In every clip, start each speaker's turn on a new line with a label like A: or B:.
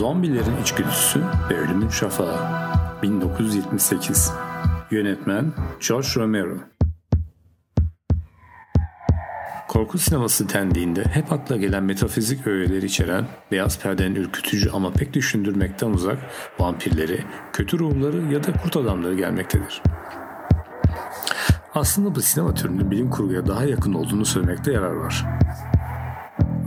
A: Zombilerin İçgüdüsü ve Ölümün Şafağı 1978 Yönetmen George Romero Korku sineması dendiğinde hep akla gelen metafizik öğeleri içeren beyaz perdenin ürkütücü ama pek düşündürmekten uzak vampirleri, kötü ruhları ya da kurt adamları gelmektedir. Aslında bu sinema türünün bilim kurguya daha yakın olduğunu söylemekte yarar var.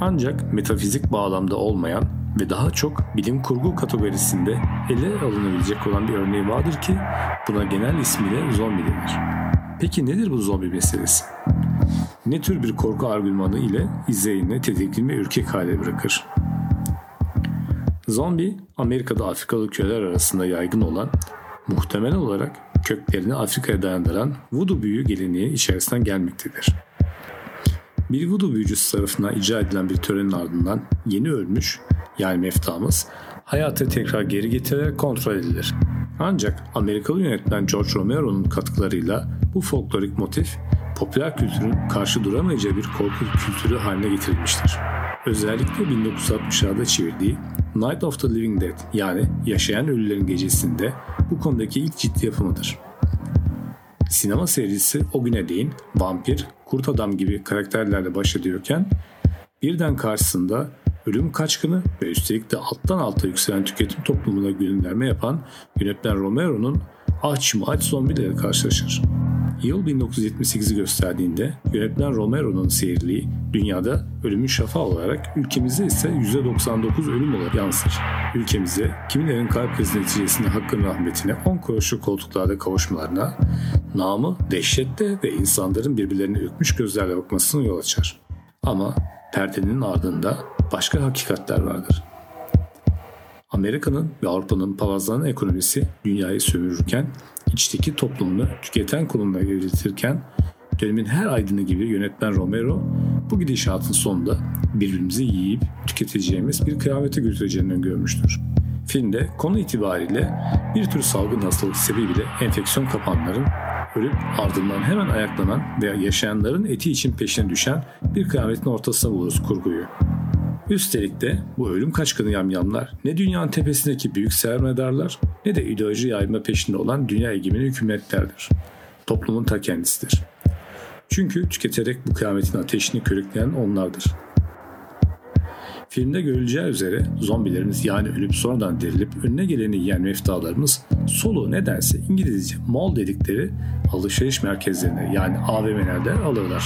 A: Ancak metafizik bağlamda olmayan ve daha çok bilim kurgu kategorisinde ele alınabilecek olan bir örneği vardır ki buna genel ismiyle zombi denir. Peki nedir bu zombi meselesi? Ne tür bir korku argümanı ile izleyine tedirgin ve ürkek hale bırakır? Zombi, Amerika'da Afrikalı köleler arasında yaygın olan, muhtemel olarak köklerini Afrika'ya dayandıran voodoo büyü geleneği içerisinden gelmektedir. Bir voodoo büyücüsü tarafından icra edilen bir törenin ardından yeni ölmüş yani meftamız hayata tekrar geri getirilerek kontrol edilir. Ancak Amerikalı yönetmen George Romero'nun katkılarıyla bu folklorik motif popüler kültürün karşı duramayacağı bir korku kültürü haline getirilmiştir. Özellikle 1960'larda çevirdiği Night of the Living Dead yani Yaşayan Ölülerin Gecesi'nde bu konudaki ilk ciddi yapımıdır. Sinema serisi o güne değin vampir, kurt adam gibi karakterlerle baş ediyorken birden karşısında ölüm kaçkını ve üstelik de alttan alta yükselen tüketim toplumuna gönderme yapan yönetmen Romero'nun aç mı aç zombileri karşılaşır. Yıl 1978'i gösterdiğinde yönetmen Romero'nun seyirliği dünyada ölümün şafağı olarak ülkemizde ise %99 ölüm olarak yansır. Ülkemize kimilerin kalp krizi neticesinde hakkın rahmetine 10 kuruşluk koltuklarda kavuşmalarına, namı dehşette ve insanların birbirlerine ürkmüş gözlerle bakmasına yol açar. Ama perdenin ardında başka hakikatler vardır. Amerika'nın ve Avrupa'nın palazlanan ekonomisi dünyayı sömürürken, içteki toplumunu tüketen konumuna evriltirken dönemin her aydını gibi yönetmen Romero bu gidişatın sonunda birbirimizi yiyip tüketeceğimiz bir kıyamete götüreceğini görmüştür. Filmde konu itibariyle bir tür salgın hastalık sebebiyle enfeksiyon kapanların ölüp ardından hemen ayaklanan veya yaşayanların eti için peşine düşen bir kıyametin ortasına buluruz kurguyu. Üstelik de bu ölüm kaçkını yamyamlar ne dünyanın tepesindeki büyük sermayedarlar ne de ideoloji yayma peşinde olan dünya egemeni hükümetlerdir. Toplumun ta kendisidir. Çünkü tüketerek bu kıyametin ateşini körükleyen onlardır. Filmde görüleceği üzere zombilerimiz yani ölüp sonradan dirilip önüne geleni yiyen meftalarımız solu nedense İngilizce mall dedikleri alışveriş merkezlerine yani AVM'lerde alırlar.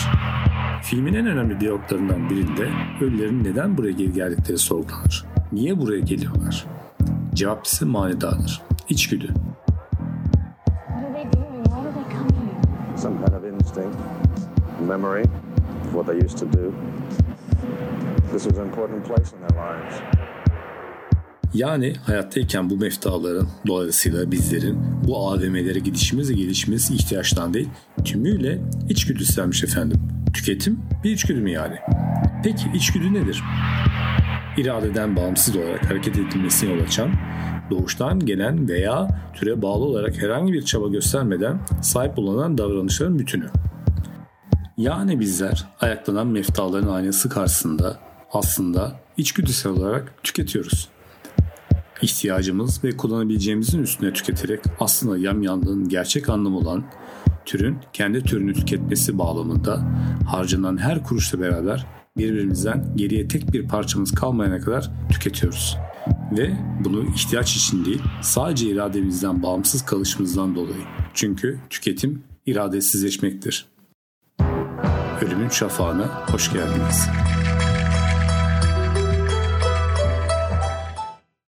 A: Filmin en önemli diyaloglarından birinde ölülerin neden buraya geri geldikleri sorgulanır. Niye buraya geliyorlar? Cevap ise manidardır. İçgüdü.
B: Some kind of instinct, memory what they used to do. This was an important place in their lives.
A: Yani hayattayken bu meftaların dolayısıyla bizlerin bu AVM'lere gidişimiz ve gelişimiz ihtiyaçtan değil tümüyle içgüdüselmiş efendim. Tüketim bir içgüdü mü yani? Peki içgüdü nedir? İradeden bağımsız olarak hareket edilmesine yol açan, doğuştan gelen veya türe bağlı olarak herhangi bir çaba göstermeden sahip bulunan davranışların bütünü. Yani bizler ayaklanan meftaların aynası karşısında aslında içgüdüsel olarak tüketiyoruz. İhtiyacımız ve kullanabileceğimizin üstüne tüketerek aslında yamyanlığın gerçek anlamı olan türün kendi türünü tüketmesi bağlamında harcanan her kuruşla beraber birbirimizden geriye tek bir parçamız kalmayana kadar tüketiyoruz. Ve bunu ihtiyaç için değil sadece irademizden bağımsız kalışımızdan dolayı. Çünkü tüketim iradesizleşmektir. Ölümün şafağına hoş geldiniz.